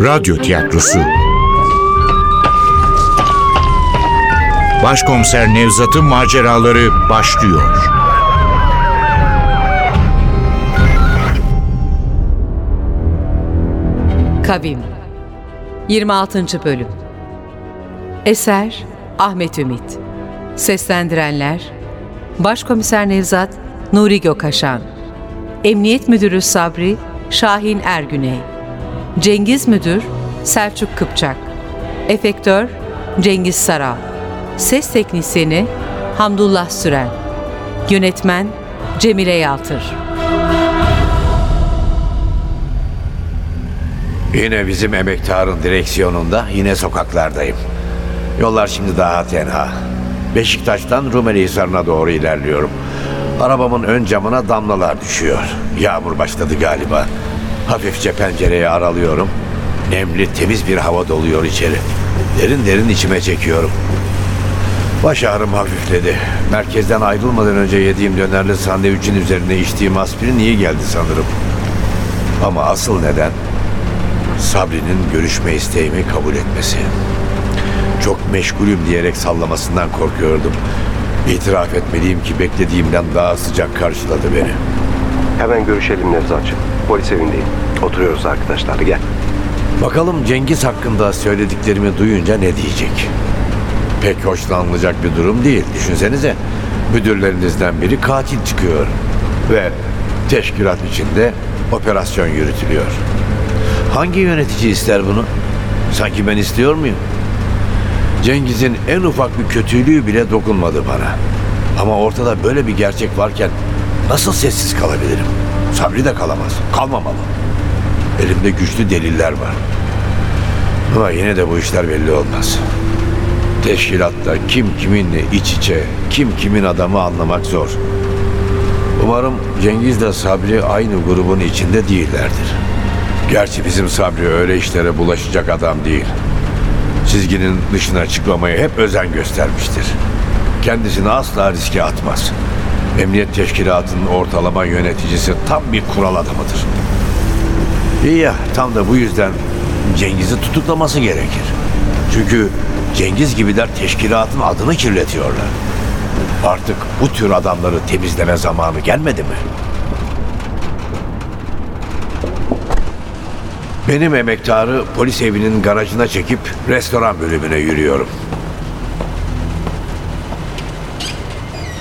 Radyo Tiyatrosu. Başkomiser Nevzat'ın maceraları başlıyor. Kavim. 26. Bölüm. Eser Ahmet Ümit. Seslendirenler Başkomiser Nevzat Nuri Gökaşan Emniyet Müdürü Sabri Şahin Ergüney Cengiz Müdür Selçuk Kıpçak Efektör Cengiz Saral Ses Teknisyeni Hamdullah Süren Yönetmen Cemile Yaltır Yine bizim emektarın direksiyonunda yine sokaklardayım. Yollar şimdi daha tenha. Beşiktaş'tan Rumeli Hisarı'na doğru ilerliyorum. Arabamın ön camına damlalar düşüyor. Yağmur başladı galiba. Hafifçe pencereyi aralıyorum. Nemli temiz bir hava doluyor içeri. Derin derin içime çekiyorum. Baş ağrım hafifledi. Merkezden ayrılmadan önce yediğim dönerli sandviçin üzerine içtiğim aspirin iyi geldi sanırım. Ama asıl neden Sabri'nin görüşme isteğimi kabul etmesi. Çok meşgulüm diyerek sallamasından korkuyordum. İtiraf etmeliyim ki beklediğimden daha sıcak karşıladı beni. Hemen görüşelim Nevzatçı. Polis evindeyim. Oturuyoruz arkadaşlar. Gel. Bakalım Cengiz hakkında söylediklerimi duyunca ne diyecek? Pek hoşlanılacak bir durum değil. Düşünsenize müdürlerinizden biri katil çıkıyor ve teşkilat içinde operasyon yürütülüyor. Hangi yönetici ister bunu? Sanki ben istiyor muyum? Cengiz'in en ufak bir kötülüğü bile dokunmadı bana. Ama ortada böyle bir gerçek varken nasıl sessiz kalabilirim? Sabri de kalamaz. Kalmamalı. Elimde güçlü deliller var. Ama yine de bu işler belli olmaz. Teşkilatta kim kiminle iç içe, kim kimin adamı anlamak zor. Umarım Cengiz de Sabri aynı grubun içinde değillerdir. Gerçi bizim Sabri öyle işlere bulaşacak adam değil. Çizginin dışına çıkmamaya hep özen göstermiştir. Kendisini asla riske atmaz. Emniyet teşkilatının ortalama yöneticisi tam bir kural adamıdır. İyi ya tam da bu yüzden Cengiz'i tutuklaması gerekir. Çünkü Cengiz gibiler teşkilatın adını kirletiyorlar. Artık bu tür adamları temizleme zamanı gelmedi mi? Benim emektarı polis evinin garajına çekip restoran bölümüne yürüyorum.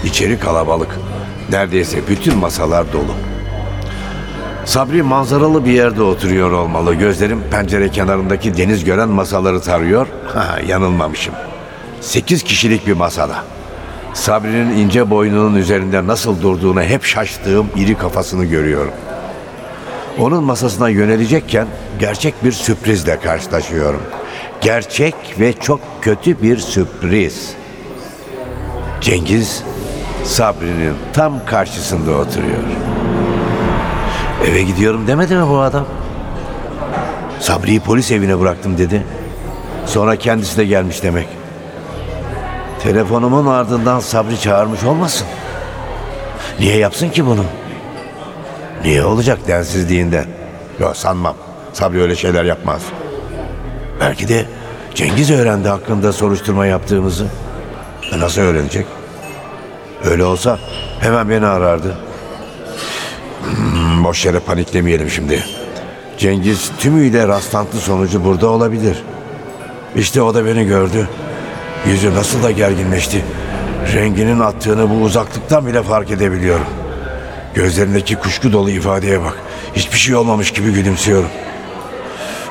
İçeri kalabalık. Neredeyse bütün masalar dolu. Sabri manzaralı bir yerde oturuyor olmalı. Gözlerim pencere kenarındaki deniz gören masaları tarıyor. Yanılmamışım. Sekiz kişilik bir masada. Sabri'nin ince boynunun üzerinde nasıl durduğuna hep şaştığım iri kafasını görüyorum. Onun masasına yönelecekken gerçek bir sürprizle karşılaşıyorum. Gerçek ve çok kötü bir sürpriz. Cengiz Sabri'nin tam karşısında oturuyor. Eve gidiyorum demedi mi bu adam? Sabri'yi polis evine bıraktım dedi. Sonra kendisi de gelmiş demek. Telefonumun ardından Sabri çağırmış olmasın? Niye yapsın ki bunu? Niye olacak densizliğinden? Yok sanmam. Sabri öyle şeyler yapmaz. Belki de Cengiz öğrendi hakkında soruşturma yaptığımızı. E nasıl öğrenecek? Öyle olsa hemen beni arardı. Hmm, boş yere paniklemeyelim şimdi. Cengiz tümüyle rastlantı sonucu burada olabilir. İşte o da beni gördü. Yüzü nasıl da gerginleşti. Renginin attığını bu uzaklıktan bile fark edebiliyorum. Gözlerindeki kuşku dolu ifadeye bak. Hiçbir şey olmamış gibi gülümsüyorum.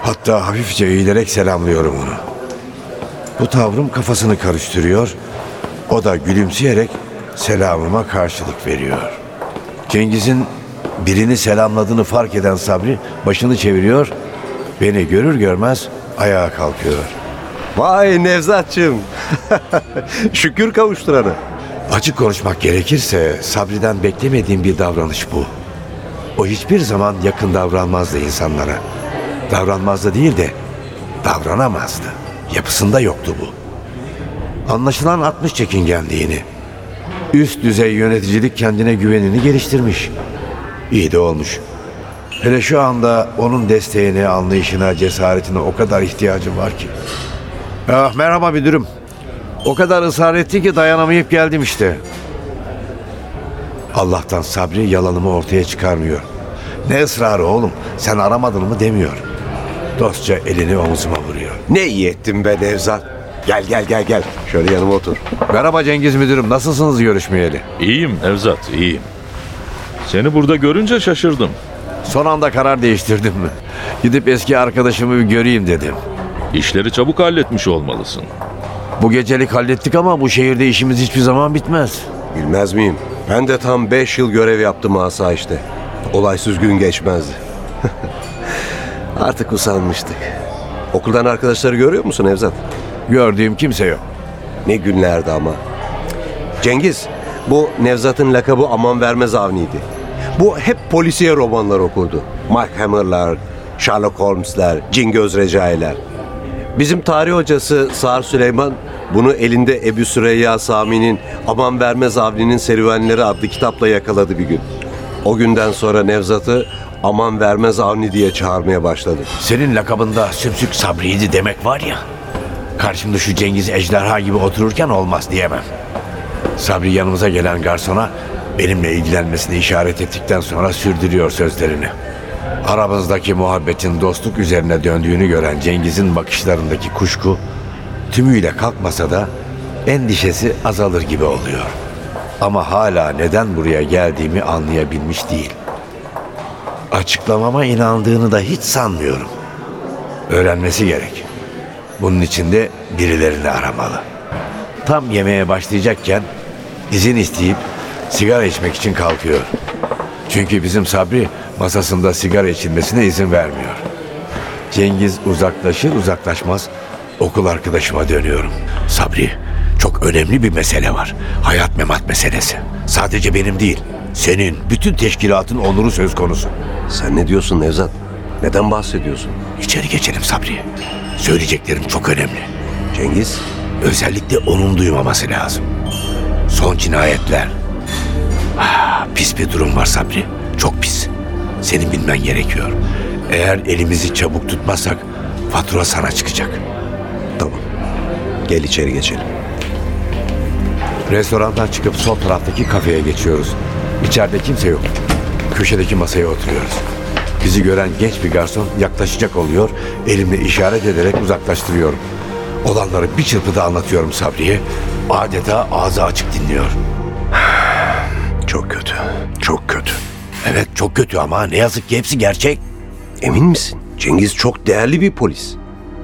Hatta hafifçe eğilerek selamlıyorum onu. Bu tavrım kafasını karıştırıyor. O da gülümseyerek selamıma karşılık veriyor. Cengiz'in birini selamladığını fark eden Sabri başını çeviriyor. Beni görür görmez ayağa kalkıyor. Vay Nevzatçım. Şükür kavuşturana. Açık konuşmak gerekirse Sabri'den beklemediğim bir davranış bu. O hiçbir zaman yakın davranmazdı insanlara. Davranmazdı değil de davranamazdı. Yapısında yoktu bu. Anlaşılan 60 çekingenliğini. Üst düzey yöneticilik kendine güvenini geliştirmiş. İyi de olmuş. Hele şu anda onun desteğine, anlayışına, cesaretine o kadar ihtiyacım var ki. Ah, merhaba müdürüm. O kadar ısrar etti ki dayanamayıp geldim işte. Allah'tan Sabri yalanımı ortaya çıkarmıyor. Ne ısrarı oğlum? Sen aramadın mı demiyor. Dostça elini omzuma vuruyor. Ne iyi ettin be Nevzat. Gel gel gel gel. Şöyle yanıma otur. Merhaba Cengiz müdürüm. Nasılsınız görüşmeyeli? İyiyim Nevzat, iyiyim. Seni burada görünce şaşırdım. Son anda karar değiştirdim mi? Gidip eski arkadaşımı bir göreyim dedim. İşleri çabuk halletmiş olmalısın. Bu gecelik hallettik ama bu şehirde işimiz hiçbir zaman bitmez. Bilmez miyim? Ben de tam 5 yıl görev yaptım asayişte. Olaysız gün geçmezdi. Artık usanmıştık. Okuldan arkadaşları görüyor musun Nevzat? Gördüğüm kimse yok. Ne günlerdi ama. Cengiz, bu Nevzat'ın lakabı aman vermez avniydi. Bu hep polisiye romanlar okurdu. Mike Hammer'lar, Sherlock Holmes'ler, Cingöz Recai'ler. Bizim tarih hocası Sağır Süleyman bunu elinde Ebu Süreyya Sami'nin Aman Vermez Avni'nin Serüvenleri adlı kitapla yakaladı bir gün. O günden sonra Nevzat'ı Aman Vermez Avni diye çağırmaya başladı. Senin lakabında sümsük sabriydi demek var ya. Karşımda şu Cengiz ejderha gibi otururken olmaz diyemem. Sabri yanımıza gelen garsona benimle ilgilenmesini işaret ettikten sonra sürdürüyor sözlerini. Aramızdaki muhabbetin dostluk üzerine döndüğünü gören Cengiz'in bakışlarındaki kuşku tümüyle kalkmasa da endişesi azalır gibi oluyor. Ama hala neden buraya geldiğimi anlayabilmiş değil. Açıklamama inandığını da hiç sanmıyorum. Öğrenmesi gerek. Bunun için de birilerini aramalı. Tam yemeğe başlayacakken izin isteyip sigara içmek için kalkıyor. Çünkü bizim Sabri masasında sigara içilmesine izin vermiyor. Cengiz uzaklaşır uzaklaşmaz okul arkadaşıma dönüyorum. Sabri çok önemli bir mesele var. Hayat memat meselesi. Sadece benim değil. Senin, bütün teşkilatın onuru söz konusu. Sen ne diyorsun Nevzat? Neden bahsediyorsun? İçeri geçelim Sabri. Söyleyeceklerim çok önemli. Cengiz, Özellikle onun duymaması lazım. Son cinayetler. Ah, pis bir durum var Sabri. Çok pis. Senin bilmen gerekiyor. Eğer elimizi çabuk tutmazsak fatura sana çıkacak. tamam. Gel içeri geçelim. Restorandan çıkıp sol taraftaki kafeye geçiyoruz. İçeride kimse yok. Köşedeki masaya oturuyoruz. Bizi gören genç bir garson yaklaşacak oluyor. Elimle işaret ederek uzaklaştırıyorum. Olanları bir çırpıda anlatıyorum Sabri'ye. Adeta ağzı açık dinliyor. Çok kötü. Çok kötü. Evet çok kötü ama ne yazık ki hepsi gerçek. Emin misin? Cengiz çok değerli bir polis.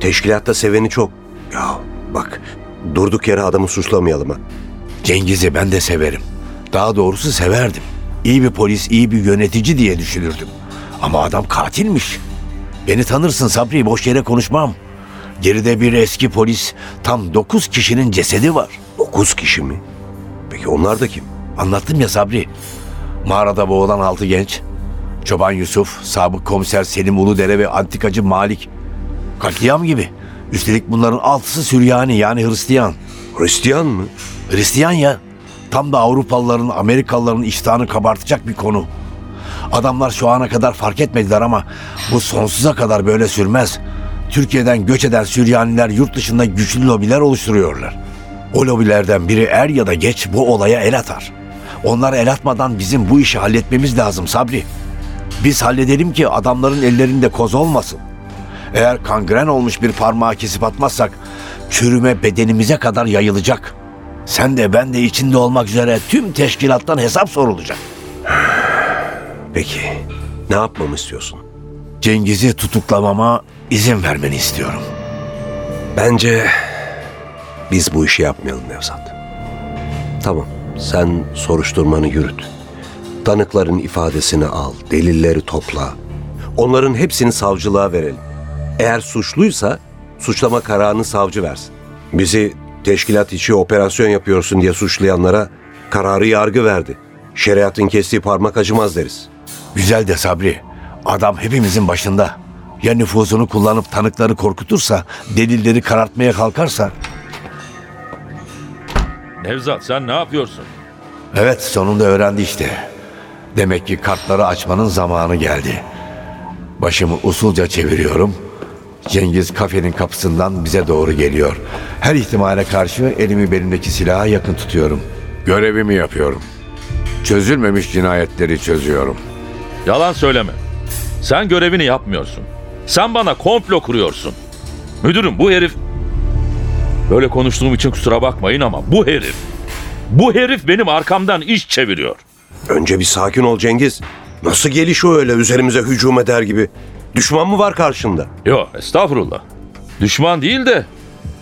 Teşkilatta seveni çok. Ya bak durduk yere adamı suçlamayalım ha. Cengiz'i ben de severim. Daha doğrusu severdim. İyi bir polis, iyi bir yönetici diye düşünürdüm. Ama adam katilmiş. Beni tanırsın Sabri, boş yere konuşmam. Geride bir eski polis, tam dokuz kişinin cesedi var. Dokuz kişi mi? Peki onlar da kim? Anlattım ya Sabri. Mağarada boğulan altı genç. Çoban Yusuf, sabık komiser Selim Uludere ve antikacı Malik. Katliam gibi. Üstelik bunların altısı Süryani yani Hristiyan. Hristiyan mı? Hristiyan ya. Tam da Avrupalıların, Amerikalıların iştahını kabartacak bir konu. Adamlar şu ana kadar fark etmediler ama bu sonsuza kadar böyle sürmez. Türkiye'den göç eden Süryaniler yurt dışında güçlü lobiler oluşturuyorlar. O lobilerden biri er ya da geç bu olaya el atar. Onlar el atmadan bizim bu işi halletmemiz lazım Sabri. Biz halledelim ki adamların ellerinde koz olmasın. Eğer kangren olmuş bir parmağı kesip atmazsak çürüme bedenimize kadar yayılacak. Sen de ben de içinde olmak üzere tüm teşkilattan hesap sorulacak. Peki ne yapmamı istiyorsun? Cengiz'i tutuklamama izin vermeni istiyorum. Bence biz bu işi yapmayalım Nevzat. Tamam sen soruşturmanı yürüt. Tanıkların ifadesini al, delilleri topla. Onların hepsini savcılığa verelim. Eğer suçluysa suçlama kararını savcı versin. Bizi teşkilat içi operasyon yapıyorsun diye suçlayanlara kararı yargı verdi. Şeriatın kestiği parmak acımaz deriz. Güzel de Sabri. Adam hepimizin başında. Ya nüfuzunu kullanıp tanıkları korkutursa, delilleri karartmaya kalkarsa... Nevzat sen ne yapıyorsun? Evet sonunda öğrendi işte. Demek ki kartları açmanın zamanı geldi. Başımı usulca çeviriyorum. Cengiz kafenin kapısından bize doğru geliyor. Her ihtimale karşı elimi belimdeki silaha yakın tutuyorum. Görevimi yapıyorum. Çözülmemiş cinayetleri çözüyorum. Yalan söyleme. Sen görevini yapmıyorsun. Sen bana komplo kuruyorsun. Müdürüm bu herif... Böyle konuştuğum için kusura bakmayın ama bu herif... Bu herif benim arkamdan iş çeviriyor. Önce bir sakin ol Cengiz. Nasıl gelişiyor öyle üzerimize hücum eder gibi? Düşman mı var karşında? Yo estağfurullah. Düşman değil de...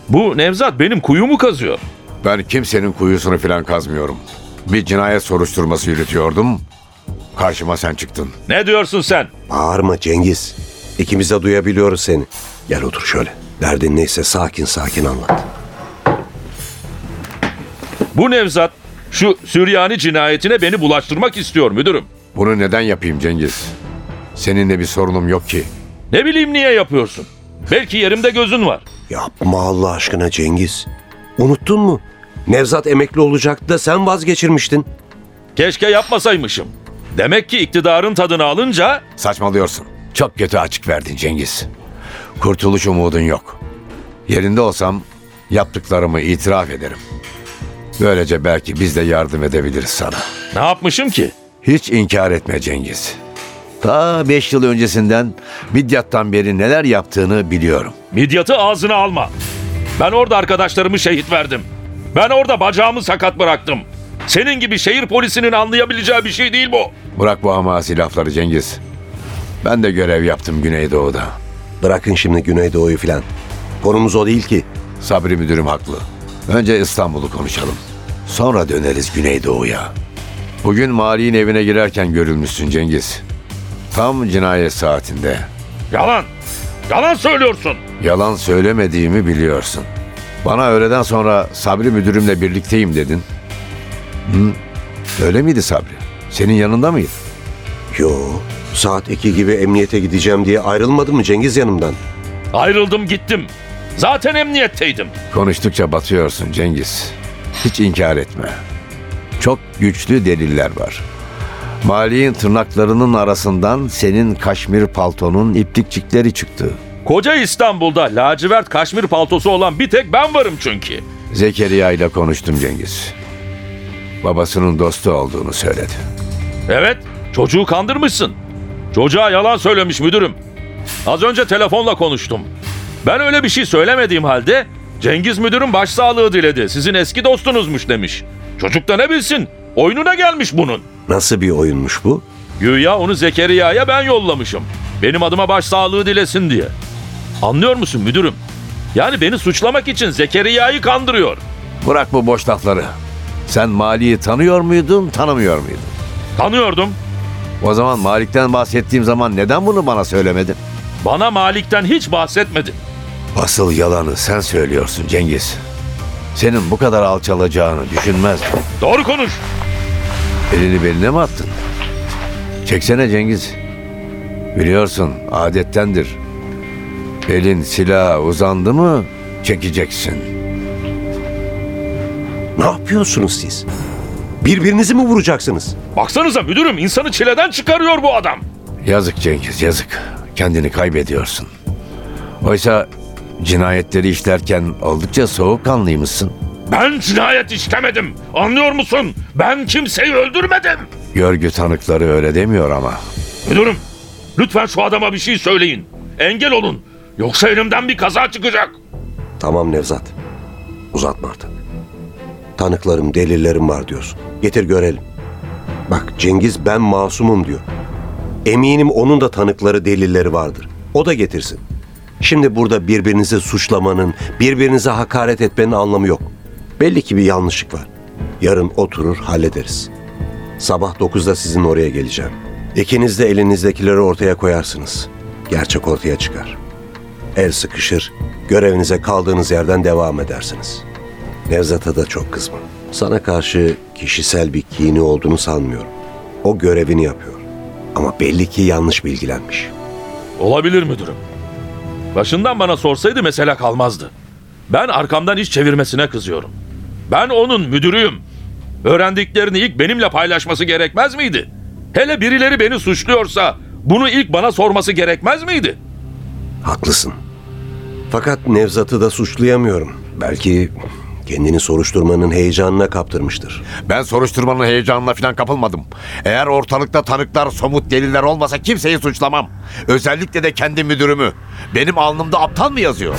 Bu Nevzat benim kuyumu kazıyor. Ben kimsenin kuyusunu filan kazmıyorum. Bir cinayet soruşturması yürütüyordum. Karşıma sen çıktın. Ne diyorsun sen? Bağırma Cengiz. İkimiz de duyabiliyoruz seni. Gel otur şöyle. Derdin neyse sakin sakin anlat. Bu Nevzat şu Süryani cinayetine beni bulaştırmak istiyor müdürüm. Bunu neden yapayım Cengiz? Seninle bir sorunum yok ki. Ne bileyim niye yapıyorsun? Belki yerimde gözün var. Yapma Allah aşkına Cengiz. Unuttun mu? Nevzat emekli olacaktı da sen vazgeçirmiştin. Keşke yapmasaymışım. Demek ki iktidarın tadını alınca Saçmalıyorsun. Çok kötü açık verdin Cengiz. Kurtuluş umudun yok. Yerinde olsam yaptıklarımı itiraf ederim. Böylece belki biz de yardım edebiliriz sana. ne yapmışım ki? Hiç inkar etme Cengiz. Ta beş yıl öncesinden Midyat'tan beri neler yaptığını biliyorum. Midyatı ağzına alma. Ben orada arkadaşlarımı şehit verdim. Ben orada bacağımı sakat bıraktım. Senin gibi şehir polisinin anlayabileceği bir şey değil bu. Bırak bu hamasi lafları Cengiz. Ben de görev yaptım Güneydoğu'da. Bırakın şimdi Güneydoğu'yu filan. Konumuz o değil ki. Sabri müdürüm haklı. Önce İstanbul'u konuşalım. Sonra döneriz Güneydoğu'ya. Bugün Mali'nin evine girerken görülmüşsün Cengiz. Tam cinayet saatinde. Yalan. Yalan söylüyorsun. Yalan söylemediğimi biliyorsun. Bana öğleden sonra Sabri müdürümle birlikteyim dedin. Hı? Öyle miydi Sabri? Senin yanında mıydı? Yo, saat 2 gibi emniyete gideceğim diye ayrılmadı mı Cengiz yanımdan? Ayrıldım gittim. Zaten emniyetteydim. Konuştukça batıyorsun Cengiz. Hiç inkar etme. Çok güçlü deliller var. Mali'nin tırnaklarının arasından senin kaşmir paltonun iplikçikleri çıktı. Koca İstanbul'da lacivert kaşmir paltosu olan bir tek ben varım çünkü. Zekeriya ile konuştum Cengiz. Babasının dostu olduğunu söyledi. Evet, çocuğu kandırmışsın. Çocuğa yalan söylemiş müdürüm. Az önce telefonla konuştum. Ben öyle bir şey söylemediğim halde Cengiz müdürüm başsağlığı diledi. Sizin eski dostunuzmuş demiş. Çocuk da ne bilsin? Oyununa gelmiş bunun. Nasıl bir oyunmuş bu? Güya onu Zekeriya'ya ben yollamışım. Benim adıma başsağlığı dilesin diye. Anlıyor musun müdürüm? Yani beni suçlamak için Zekeriya'yı kandırıyor. Bırak bu boş lafları. Sen Mali'yi tanıyor muydun, tanımıyor muydun? Tanıyordum. O zaman Malik'ten bahsettiğim zaman neden bunu bana söylemedin? Bana Malik'ten hiç bahsetmedi. Asıl yalanı sen söylüyorsun Cengiz. Senin bu kadar alçalacağını düşünmezdim. Doğru konuş. Elini beline mi attın? Çeksene Cengiz. Biliyorsun adettendir. Elin silaha uzandı mı çekeceksin. Ne yapıyorsunuz siz? Birbirinizi mi vuracaksınız? Baksanıza müdürüm insanı çileden çıkarıyor bu adam. Yazık Cengiz yazık. Kendini kaybediyorsun. Oysa cinayetleri işlerken oldukça soğukkanlıymışsın. Ben cinayet işlemedim. Anlıyor musun? Ben kimseyi öldürmedim. Görgü tanıkları öyle demiyor ama. Müdürüm, lütfen şu adama bir şey söyleyin. Engel olun. Yoksa elimden bir kaza çıkacak. Tamam Nevzat. Uzatma artık. Tanıklarım, delillerim var diyorsun. Getir görelim. Bak Cengiz ben masumum diyor. Eminim onun da tanıkları, delilleri vardır. O da getirsin. Şimdi burada birbirinizi suçlamanın, birbirinize hakaret etmenin anlamı yok. Belli ki bir yanlışlık var. Yarın oturur hallederiz. Sabah 9'da sizin oraya geleceğim. İkiniz de elinizdekileri ortaya koyarsınız. Gerçek ortaya çıkar. El sıkışır, görevinize kaldığınız yerden devam edersiniz. Nevzat'a da çok kızma. Sana karşı kişisel bir kini olduğunu sanmıyorum. O görevini yapıyor. Ama belli ki yanlış bilgilenmiş. Olabilir müdürüm. Başından bana sorsaydı mesele kalmazdı. Ben arkamdan iş çevirmesine kızıyorum. Ben onun müdürüyüm. Öğrendiklerini ilk benimle paylaşması gerekmez miydi? Hele birileri beni suçluyorsa Bunu ilk bana sorması gerekmez miydi? Haklısın. Fakat Nevzat'ı da suçlayamıyorum. Belki kendini soruşturmanın heyecanına kaptırmıştır. Ben soruşturmanın heyecanına falan kapılmadım. Eğer ortalıkta tanıklar, somut deliller olmasa kimseyi suçlamam. Özellikle de kendi müdürümü. Benim alnımda aptal mı yazıyor?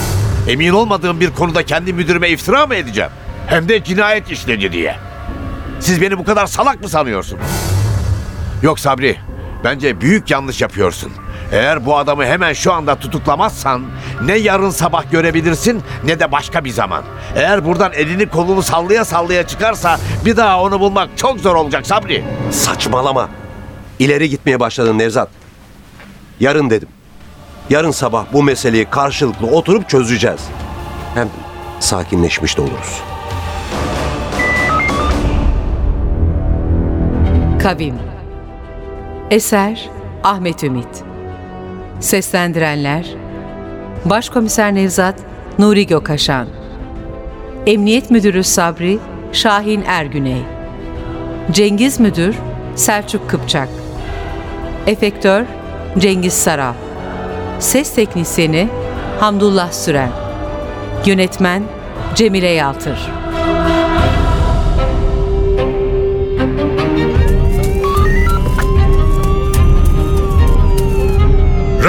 Emin olmadığım bir konuda kendi müdürüme iftira mı edeceğim? Hem de cinayet işledi diye. Siz beni bu kadar salak mı sanıyorsunuz? Yok Sabri, bence büyük yanlış yapıyorsun. Eğer bu adamı hemen şu anda tutuklamazsan ne yarın sabah görebilirsin ne de başka bir zaman. Eğer buradan elini kolunu sallaya sallaya çıkarsa bir daha onu bulmak çok zor olacak Sabri. Saçmalama. İleri gitmeye başladın Nevzat. Yarın dedim. Yarın sabah bu meseleyi karşılıklı oturup çözeceğiz. Hem sakinleşmiş de oluruz. Kavim Eser Ahmet Ümit Seslendirenler Başkomiser Nevzat Nuri Gökaşan Emniyet Müdürü Sabri Şahin Ergüney. Cengiz Müdür Selçuk Kıpçak. Efektör Cengiz Saral Ses Teknisyeni Hamdullah Süren. Yönetmen Cemile Yaltır